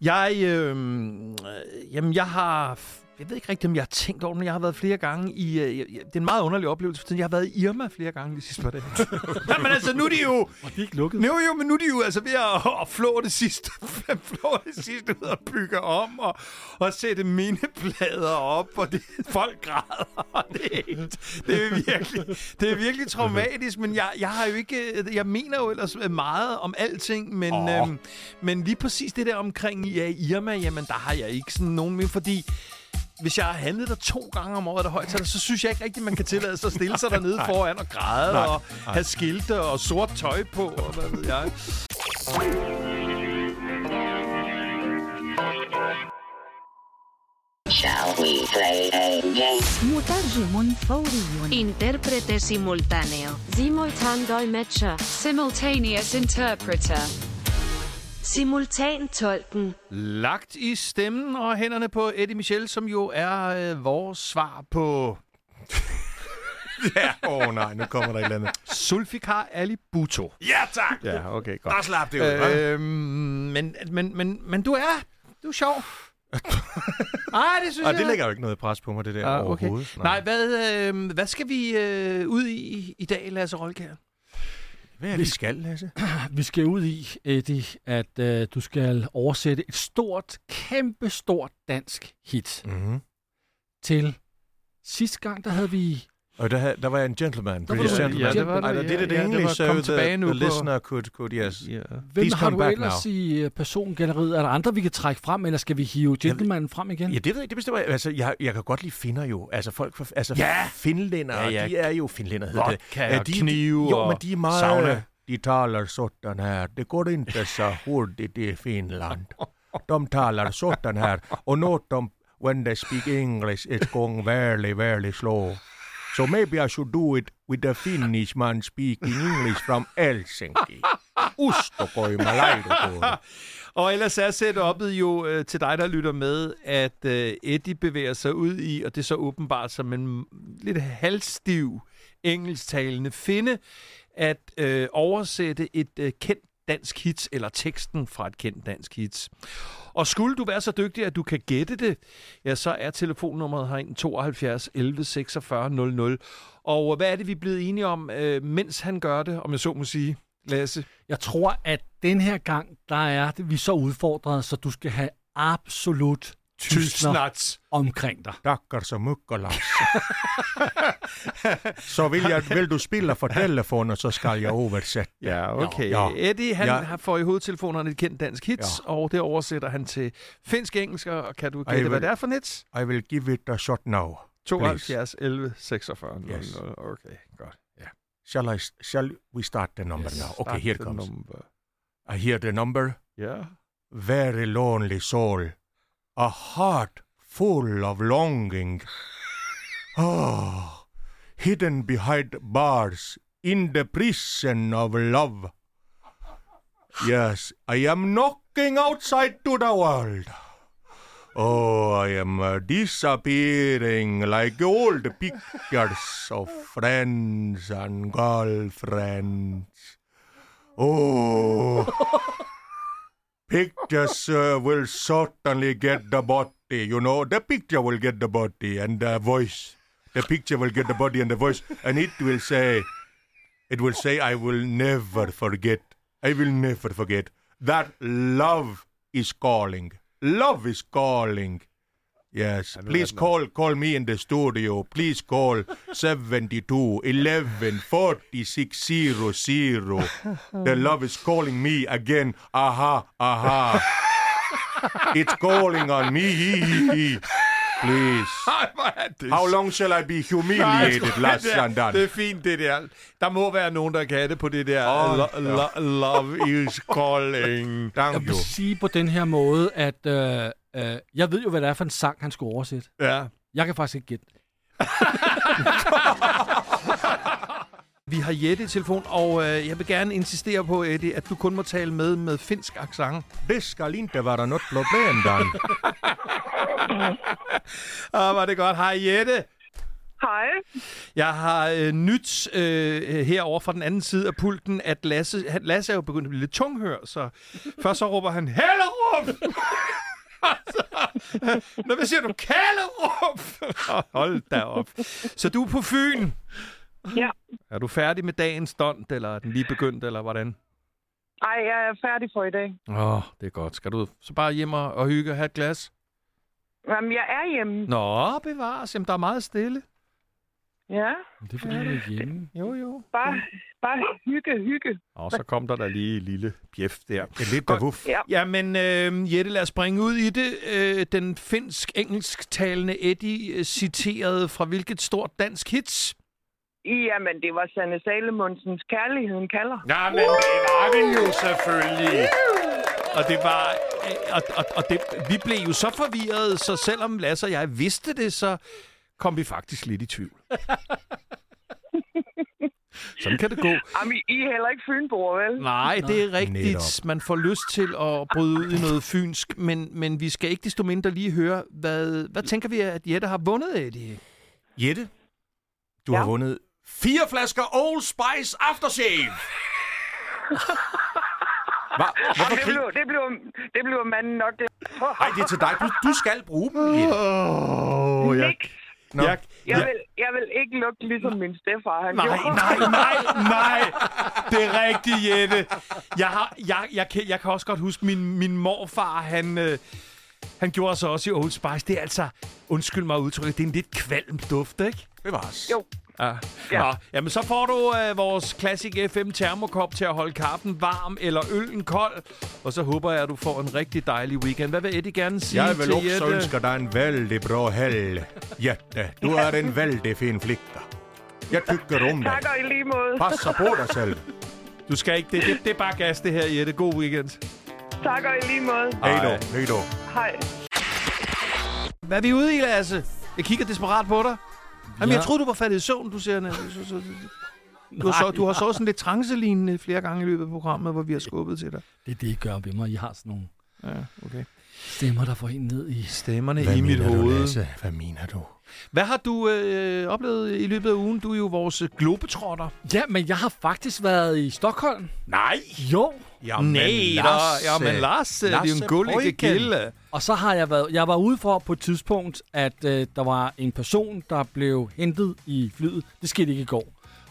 Jeg, øh, øh, jamen, jeg har... Jeg ved ikke rigtig, om jeg har tænkt over det, men jeg har været flere gange i... Øh, jeg- det er en meget underlig oplevelse, for jeg har været i Irma flere gange de sidste par dage. Jamen altså, nu er de jo... Og de er ikke lukket. Nu, jo, men nu er de jo altså ved at, at flå det sidste, flå det sidste ud og bygge om og, og sætte mindeplader op, og det, folk græder. og Det er, helt, det er virkelig, det er virkelig traumatisk, men jeg, jeg har jo ikke, jeg mener jo ellers meget om alting, men, Åh. øhm, men lige præcis det der omkring ja, Irma, jamen der har jeg ikke sådan nogen med, fordi hvis jeg har handlet der to gange om året, der højt, så synes jeg ikke rigtigt, man kan tillade sig at stille sig dernede foran og græde Nej, og have skilte og sort tøj på, og hvad ved jeg. Shall we play a game? مترجم فوري Intérprete simultáneo. Simultan dolmetscher. Simultaneous interpreter. Simultantolken. Lagt i stemmen og hænderne på Eddie Michel, som jo er øh, vores svar på Ja, åh oh, nej, nu kommer der et eller andet. Zulfikar Ali Bhutto. Ja, tak! Ja, okay, godt. Der slap det ud, hva'? Øhm, men, men, men, men du er, du er sjov. Nej, det synes Og jeg. det lægger jo ikke noget pres på mig, det der Ah, okay. overhovedet. Nej, hvad, øh, hvad skal vi øh, ud i i dag, Lasse Rolkær? Hvad er det, vi skal, Lasse? Vi skal ud i, Eddie, at øh, du skal oversætte et stort, kæmpe stort dansk hit Mm-hmm. til sidste gang, der havde vi... Og der, der var jeg en gentleman. var British gentleman. det Ej, det, det er ja, det ja, det English, var so the, the listener could, could yes. Ja. Hvem Please har du back ellers i øh, persongalleriet? Er der andre, vi kan trække frem, eller skal vi hive gentlemanen frem igen? Ja, det ved jeg ikke. Det bestemmer jeg. Altså, jeg, jeg kan godt lide finder jo. Altså, folk fra, altså, Ja! finlænder, Ja, ja. de er jo finlænder, hedder det. Vodka Ja, og de, knive Jo, og men de er meget... sauna. De taler sådan her. Det går inte så hurtigt i Finland. De talar sådan här. Och något de, when they speak English, it's going very, very slow. So maybe I should do it with a Finnish man speaking English from Helsinki. Ustokoima laidokoulu. Og ellers er setup'et jo øh, til dig, der lytter med, at øh, Eddie bevæger sig ud i, og det er så åbenbart som en lidt halvstiv engelsktalende finde, at øh, oversætte et øh, kendt dansk hit, eller teksten fra et kendt dansk hit. Og skulle du være så dygtig, at du kan gætte det, ja, så er telefonnummeret herinde 72 11 46 00. Og hvad er det, vi er blevet enige om, øh, mens han gør det, om jeg så må sige, Lasse? Jeg tror, at den her gang, der er det, vi er så udfordret, så du skal have absolut Tysnats. omkring dig. Tackar så mycket Lasse. så vill, jag, vill du spela för telefonen så ska jag översätta. Ja, okay. Ja. Eddie, han Ja. får i hovedtelefonerne et kendt dansk hit, Ja. og det oversætter han til finsk-engelsk, og kan du gætte, hvad det er for net? I will give it a shot now. 72 11 46 00. Yes. Okay, godt. Ja. Shall I? Shall we start the number Yes, now? Okay, here comes. number. I hear the number. Ja. Very lonely soul, a heart full of longing. Oh, hidden behind bars in the prison of love. Yes, I am knocking outside to the world. Oh, I am uh, disappearing like old pictures of friends and girlfriends. Oh. Pictures uh, will certainly get the body, you know. The picture will get the body and the voice. The picture will get the body and the voice, and it will say, it will say, I will never forget. I will never forget that love is calling. Love is calling. Yes, please call call me in the studio. Please call 72 11 46 00. The love is calling me again. Aha, aha. It's calling on me. Please. How long shall I be humiliated, Lars det, er, det er fint, det der. Der må være nogen, der kan det på det der. Åh, lo- lo- love is calling. Thank Jeg you. vil sige på den her måde, at øh, øh, jeg ved jo, hvad det er for en sang, han skulle oversætte. Ja. Jeg kan faktisk ikke gætte. Vi har Jette i telefon, og øh, jeg vil gerne insistere på, Eddie, at du kun må tale med med finsk accent. Det skal inte vara något problem, Dan. Ah, var det godt. Hej, Jette. Hej. Jeg har øh, nyt øh, herover fra den anden side af pulten, at Lasse, han, Lasse er jo begyndt at blive lidt tunghør, så først så råber han, Hellerup! Nå, hvad siger du? Kallerup! Hold da op. Så du er på Fyn. Ja. Er du færdig med dagens stunt, eller er den lige begyndt, eller hvordan? Ej, jeg er færdig for i dag. Åh, oh, det er godt. Skal du så bare hjem og og hygge og have et glas? Jamen, jeg er hjemme. Nå, bevares. Jamen, der er meget stille. Ja, Det er fordi, du er hjemme. Jo, jo. bare, bare hygge, hygge. Og så kom der da lige et lille bjef der. En liten vuff. Ja. Jamen, øh, Jette, lad os springe ud i det. Øh, den finsk-engelsktalende Eddie øh, citerede fra hvilket stort dansk hits? Jamen, det var Sanne Salomonsens Kærligheden kalder. Ja, men det var det jo selvfølgelig. Og det var... øh, Og, og, og det, vi blev jo så forvirrede, så selvom Lasse og jeg vidste det, så kom vi faktisk lidt i tvivl. Sådan kan det gå. Jamen, I I er heller ikke fynboer, vel? Nej, det er rigtigt. Netop. Man får lyst til at bryde ud i noget fynsk, men, men vi skal ikke desto mindre lige høre, hvad, hvad tænker vi, at Jette har vundet, Eddie? Jette, du Ja. har vundet fire flasker Old Spice Aftershave. Hva? Hvorfor Det blev, det, blev, det blev manden nok for. Nej, det er til dig. Du, du skal bruge dem. Oh, jeg. Nå. jeg, Jeg vil, jeg vil ikke lugte ligesom min stefar, han Nej, gjorde. nej, nej, nej. Det er rigtigt, Jette. Jeg, har, jeg, jeg, kan, jeg kan også godt huske, min, min morfar, han, øh, han gjorde så også i Old Spice. Det er altså, undskyld mig udtrykket, det er en lidt kvalm duft, ikke? Bevares. Jo. Ja. Ja. Nå, jamen så får du øh, vores Classic FM termokop til at holde kaffen varm eller øllen kold. Og så håber jeg, at du får en rigtig dejlig weekend. Hvad vil Eddie gerne sige Jeg vil til også Jette? ønske dig en väldigt bra helg, Jette. Du er en väldigt fin flicka. Jeg tykker om dig. Tak og i lige måde. Passer på dig selv. Du skal ikke det. Det, det er bare gas, det her, Jette. God weekend. Tak og i lige måde. Hej Hej. då, hej då. Hej. Hvad er vi ude i, Lasse? Jeg kigger desperat på dig. Jamen, Ja. jeg troede, du var faldet i søvn, du siger. Så, så, så, du, har så, du har så sådan lidt trancelignende flere gange i løbet af programmet, hvor vi har skubbet til dig. Det er det, I gør ved mig. I har sådan nogle Ja, okay. stemmer, der får en ned i... Stemmerne Hvad i mit mener du, hoved. Lasse? Hvad mener du? Hvad har du øh, oplevet i løbet af ugen? Du er jo vores globetrotter. Ja, men jeg har faktisk været i Stockholm. Nej! Jo. Jamen, Nej, da. Ja, men Lasse, det er jo en Pojken. kilde. Og så har jeg været... Jeg var ude for på et tidspunkt, at øh, der var en person, der blev hentet i flyet. Det skete ikke i går.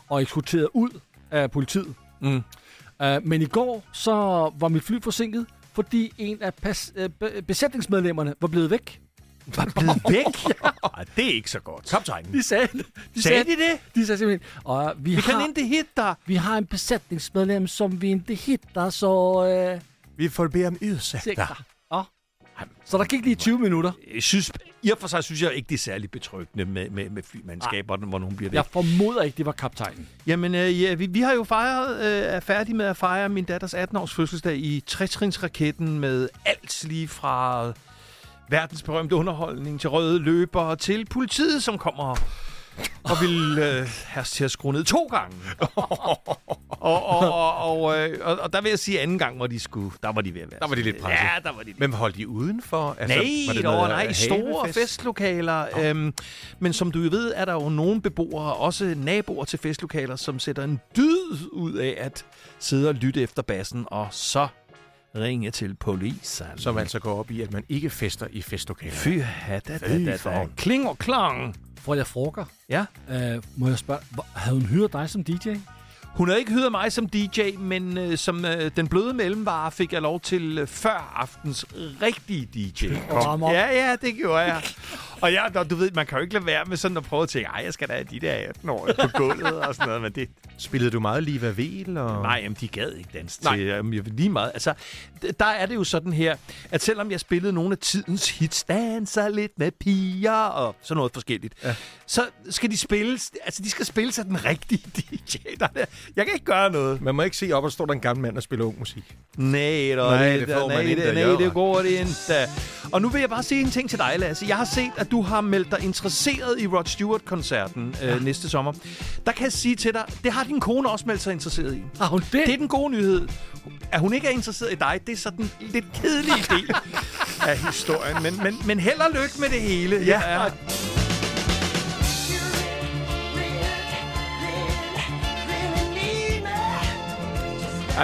Og eksporteret ud af politiet. Mm. Uh, men i går, så var mit fly forsinket, fordi en af pas, uh, be- besætningsmedlemmerne var blevet væk. Var blevet væk? Ej, det er ikke så godt. Kaptajnen. De sagde det. De Sagde de det? De sagde simpelthen, og vi, Vi kan har, ikke hitte vi har en besætningsmedlem, som vi ikke hitter, så... Uh, Vi får bede om. Ja. Så der gik lige 20 minutter. Jeg synes, I og for sig synes jeg ikke, det er særlig betryggende med, med, med flymandskaber, hvor nogen bliver det. Jeg formoder ikke, det var kaptajnen. Jamen, øh, ja, vi, vi har jo fejret, øh, er færdige med at fejre min datters 18-års fødselsdag i 60-trinsraketten med alt lige fra verdensberømte underholdning til røde løber til politiet, som kommer og vil øh, have til at skrue ned to gange. og, og, og, og, øh, og, og der vil jeg sige, at anden gang, hvor de skulle, der var de ved at være. Der var de lidt presset. Ja, der var de lidt. Men holdt de udenfor? Altså, nej, var det noget nej, store havefest? festlokaler. Øhm, men som du ved, er der jo nogle beboere, også naboer til festlokaler, som sætter en dyd ud af at sidde og lytte efter bassen, og så ringe til polisen. Som altså går op i, at man ikke fester i festlokaler. Fy da, da, da. Kling og klang. Får jeg frugger? Ja. Øh, må jeg spørge, hvor- havde hun hyret dig som DJ? Hun havde ikke hyret mig som DJ, men øh, som øh, den bløde mellemvare fik jeg lov til øh, før aftens rigtige DJ. Kom. Ja, ja, det gjorde jeg. Og ja, nå, du ved, man kan jo ikke lade være med sådan at prøve at tænke, ej, jeg skal da have de der 18 år på gulvet og sådan noget, men det, Spillede du meget Liva Vel? Og... Nej, jamen, de gad ikke danse Nej. til jamen, jeg vil lige meget. Altså, der er det jo sådan her, at selvom jeg spillede nogle af tidens hits, danser lidt med piger og sådan noget forskelligt, ja. så skal de spille, altså de skal spille sig den rigtige DJ. Der, er- jeg kan ikke gøre noget. Man må ikke se op, og står der en gammel mand og spiller ung musik. Nej, da, Nej, det, nej, ikke det, nej, det går det ikke. Og nu vil jeg bare sige en ting til dig, Lasse. Jeg har set, at du har meldt dig interesseret i Rod Stewart-koncerten øh, næste sommer. Der kan jeg sige til dig, det har din kone også meldt sig interesseret i. Har hun det? Det er den gode nyhed. At hun ikke er interesseret i dig, det er så den lidt kedelige del af historien. Men, men, men held og lykke med det hele. Ja. Ja,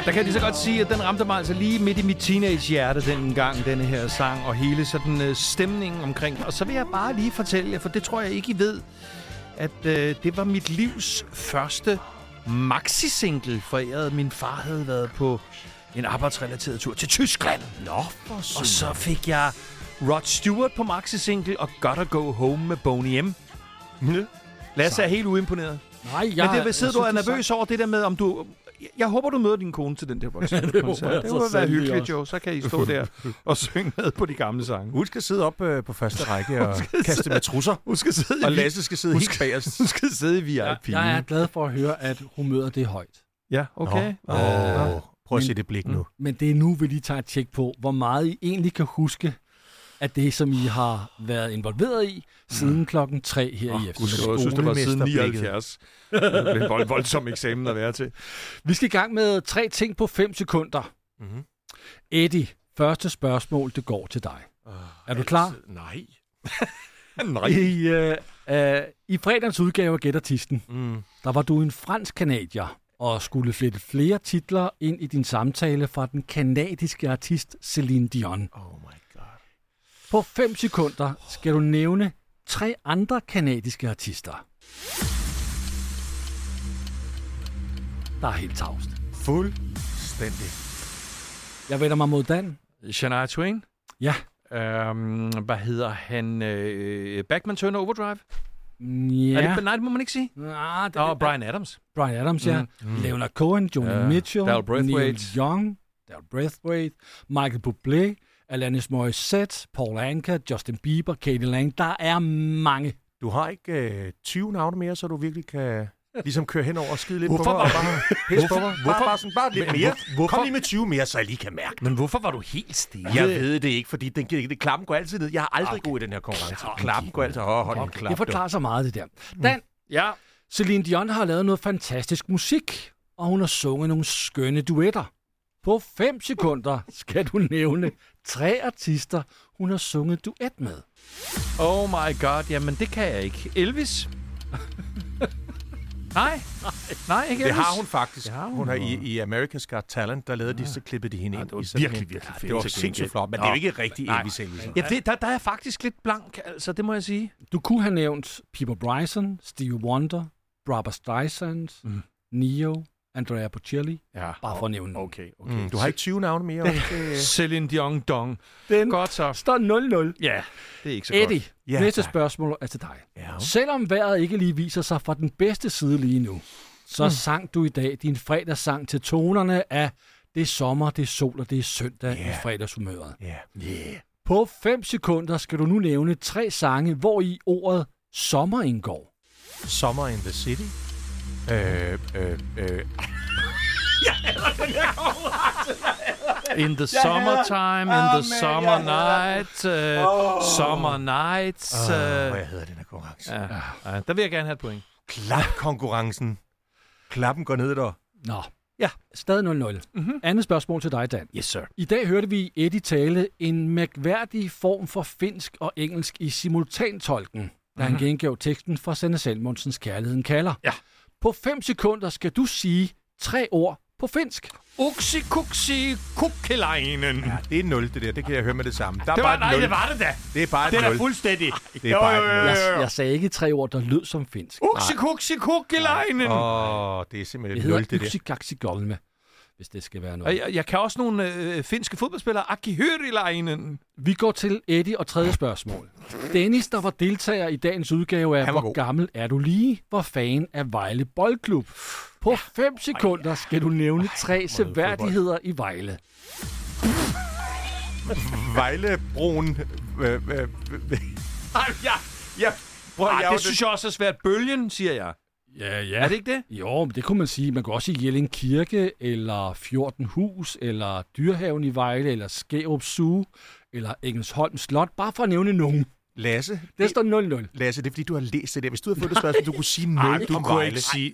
der kan jeg lige så godt sige, at den ramte mig altså lige midt i mit teenage-hjerte den gang, denne her sang, og hele sådan øh, stemningen omkring. Og så vil jeg bare lige fortælle jer, for det tror jeg ikke, I ved, at øh, det var mit livs første maxi-single, for jeg, min far havde været på en arbejdsrelateret tur til Tyskland. Nå, for Og så fik jeg Rod Stewart på maxi-single og Gotta Go Home med Boney M. Lasse er helt uimponeret. Nej, Ja, jeg... Men det sidder jeg du er nervøs over det der med, om du... Jeg, jeg håber, du møder din kone til den der Rod Stewart-koncert. jeg det må være hyggeligt, også. jo. Så kan I stå der og synge med på de gamle sange. Hun skal sidde op øh, på første række og kaste med trusser. Hun skal sidde Og Lasse skal sidde helt bagerst. Hun skal sidde i VIP. Jeg, jeg er glad for at høre, at hun møder det højt. Ja, okay. Åh, oh, prøv at se Men- det blik nu. Men det er nu, vi lige tager et tjek på, hvor meget I egentlig kan huske af det, som I har været involveret i siden klokken 3 her i Gud, eftermiddag. jeg synes, det var siden Skolemesterblikket. 79. Det blev en vold, voldsom eksamen at være til. Vi skal i gang med tre ting på 5 sekunder. Mhm. Eddie, første spørgsmål, det går til dig. Er du klar? Nej. Nej. I, øh, øh, I fredagens udgave af Gæt Artisten, Mm. der var du en fransk kanadier og skulle flette flere titler ind i din samtale fra den kanadiske artist Celine Dion. Oh my god. På 5 sekunder skal du nævne tre andre kanadiske artister. Der er helt tavst. Fuldstændig. Jeg vender mig mod Dan. Shania Twain. Ja. Um, hvad hedder han? Uh, Backman Turner Overdrive? Ja. Er det, nej, det må man ikke sige. Ah, det, Nå, Brian Adams. Brian Adams, ja. Mm. Leonard Cohen, Joni Ja. Mitchell. Neil Young, Dal Braithwaite, Michael Bublé, Alanis Morissette, Paul Anka, Justin Bieber, Katie Lang. Der er mange. Du har ikke øh, 20 navne mere, så du virkelig kan ligesom køre hen over og skide lidt Hvorfor på mig. var- bare pisse på mig. hvorfor- Bare, bare, sådan, bare lidt Men mere. hvor- hvorfor- Kom lige med 20 mere, så jeg lige kan mærke. Men hvorfor var du helt stille? Jeg ved det ikke, fordi den, det, klappen går altid ned. Jeg er aldrig okay. god i den her konkurrence. Klappen går altid... Åh, hold en klap. Det forklarer så meget, det der. Dan, Ja. Celine Dion har lavet noget fantastisk musik, og hun har sunget nogle skønne duetter. På 5 sekunder skal du nævne tre artister, hun har sunget duet med. Oh my god, jamen det kan jeg ikke. Elvis? nej. Nej, ikke Det har hun faktisk. Det har hun. Hun har i, i America's Got Talent, der lavede de, så klippede de hende ind. det var virkelig, virkelig Ja, fedt Det var sindssygt flot, men Nå. det er jo ikke rigtig Nej. Elvis Elvis. Ja, det, der, der er faktisk lidt blank, altså, det må jeg sige. Du kunne have nævnt Peter Bryson, Stevie Wonder, Barbara Streisand, mm. Neo, Andrea Bocelli, Ja. bare for at nævne. Okay, okay. Mm, du har ikke 20 navne mere. øh, Celine Dion Dong. Den Godt så. står 0-0. Ja, det er ikke så Eddie, godt. Ja, næste tak. spørgsmål er til dig. Ja. Selvom vejret ikke lige viser sig fra den bedste side lige nu, så mm. sang du i dag din fredagssang til tonerne af det er sommer, det er sol og det er søndag Ja. i fredagshumøret. Ja. Yeah. På 5 sekunder skal du nu nævne tre sange, hvor i ordet sommer indgår. Summer in the City. Øh, øh, øh. In the summertime, in the summer night, uh, summer nights. Uh, Uh, hvad hedder den her konkurrence? ja, ja, der vil jeg gerne have et point. Klap-konkurrencen. Klappen går ned der. Nå. Ja. Stadig 0-0. Mm-hmm. Andet spørgsmål til dig, Dan. Yes, sir. I dag hørte vi Eddie tale en mærkværdig form for finsk og engelsk i simultantolken, da mm-hmm. han gengav teksten fra Sanne Salmonsens Kærligheden kalder. Ja. På 5 sekunder skal du sige tre ord på finsk. Uksi kuksi kukkeleinen. Ja, det er 0, det der. Det kan jeg høre med det samme. Der er Det var, bare nej, et 0. det var det da. Det er bare et Det er 0. da fuldstændig. Det er bare et 0. Jeg, jeg sagde ikke tre ord, der lød som finsk. Uksi kuksi kukkeleinen. Åh, det er simpelthen Det et 0, hedder det der. yksikaksi golme, hvis det skal være Og noget. Jeg, jeg kan også nogle øh, finske fodboldspillere. Aki Hørilainen. Vi går til Eddie og tredje spørgsmål. Dennis, der var deltager i dagens udgave af Hvor god. gammel er du lige? Var fan af Vejle Boldklub. På 5 sekunder skal du nævne tre seværdigheder i Vejle. Vejlebroen. Øh, øh, øh, øh. Ej, ja. Ja, prøv, Ej, jeg jo det synes jeg også er svært. Bølgen, siger jeg. Ja, ja. Er det ikke det? Jo, men det kunne man sige. Man kan også sige Jelling Kirke, eller Fjorten Hus, eller Dyrhaven i Vejle, eller Skærup Zoo, eller Engelsholm Slot, bare for at nævne nogen. Lasse, Der står 0-0. Lasse, det er fordi, du har læst det der. Hvis du havde fået det spørgsmål, du kunne sige 0 du om kunne Vejle. ikke sige...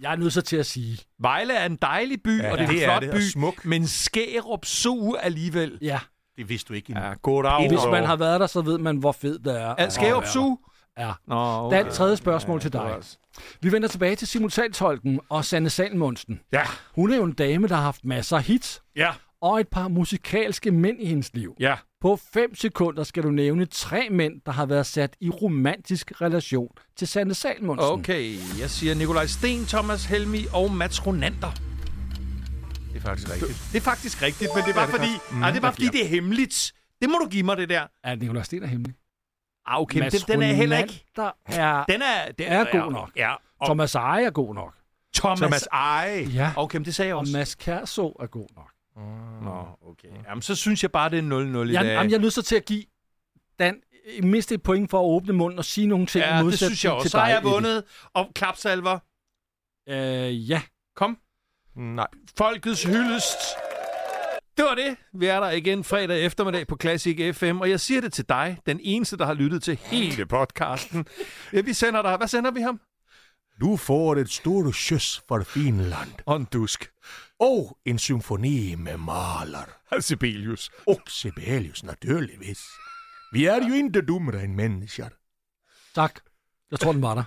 Jeg er nødt så til at sige, Vejle er en dejlig by, Ja, og det er det en er flot det, og by, smuk. men Skærup Zoo alligevel. ja, Det vidste du ikke endnu. Ja, goddag. hvis man har været der, så ved man, hvor fed det er. Er Skærup Zoo? Ja. Nå, okay. Dan, tredje spørgsmål til dig. Vi vender tilbage til simultantolken og Sanne Salmonsen. Ja. Hun er jo en dame, der har haft masser af hits Ja. og et par musikalske mænd i hendes liv. Ja. På 5 sekunder skal du nævne tre mænd, der har været sat i romantisk relation til Sanne Salmonsen. Okay, jeg siger Nikolaj Sten, Thomas Helmi og Mats Ronander. Det er faktisk rigtigt. Det er faktisk rigtigt, men det er bare Ja, det fordi, mm, nej, det er bare jeg fordi, det er hemmeligt. Det må du give mig, det der. Er Nikolaj Sten er hemmelig? Ah, okay, men den, den er heller ikke... Der er... Den er, den Er god nok. Ja, og Thomas Eje er god nok. Thomas... Thomas Eje. Ja. Okay, men det sagde jeg Og også. Mads Kærså er god nok. Nå, okay. Jamen, så synes jeg bare, det er 0-0 i Jeg, dag. jamen, jeg er nødt så til at give Dan mindst et point for at åbne munden og sige nogle ting i ja, det modsætning synes jeg også. til Så har jeg vundet. Og klapsalver. Øh, ja. Kom. Nej. Folkets hyldest. Det var det. Vi er der igen fredag eftermiddag på Classic FM, og jeg siger det til dig, den eneste, der har lyttet til hele podcasten. Ja, vi sender dig. Hvad sender vi ham? Du får et stort kys for Finland. Og en dusk. Og en symfoni med Mahler. Sibelius. Och Sibelius, naturligtvis. Vi är ju inte dummare än människor. Tak. Jeg tror, den var der.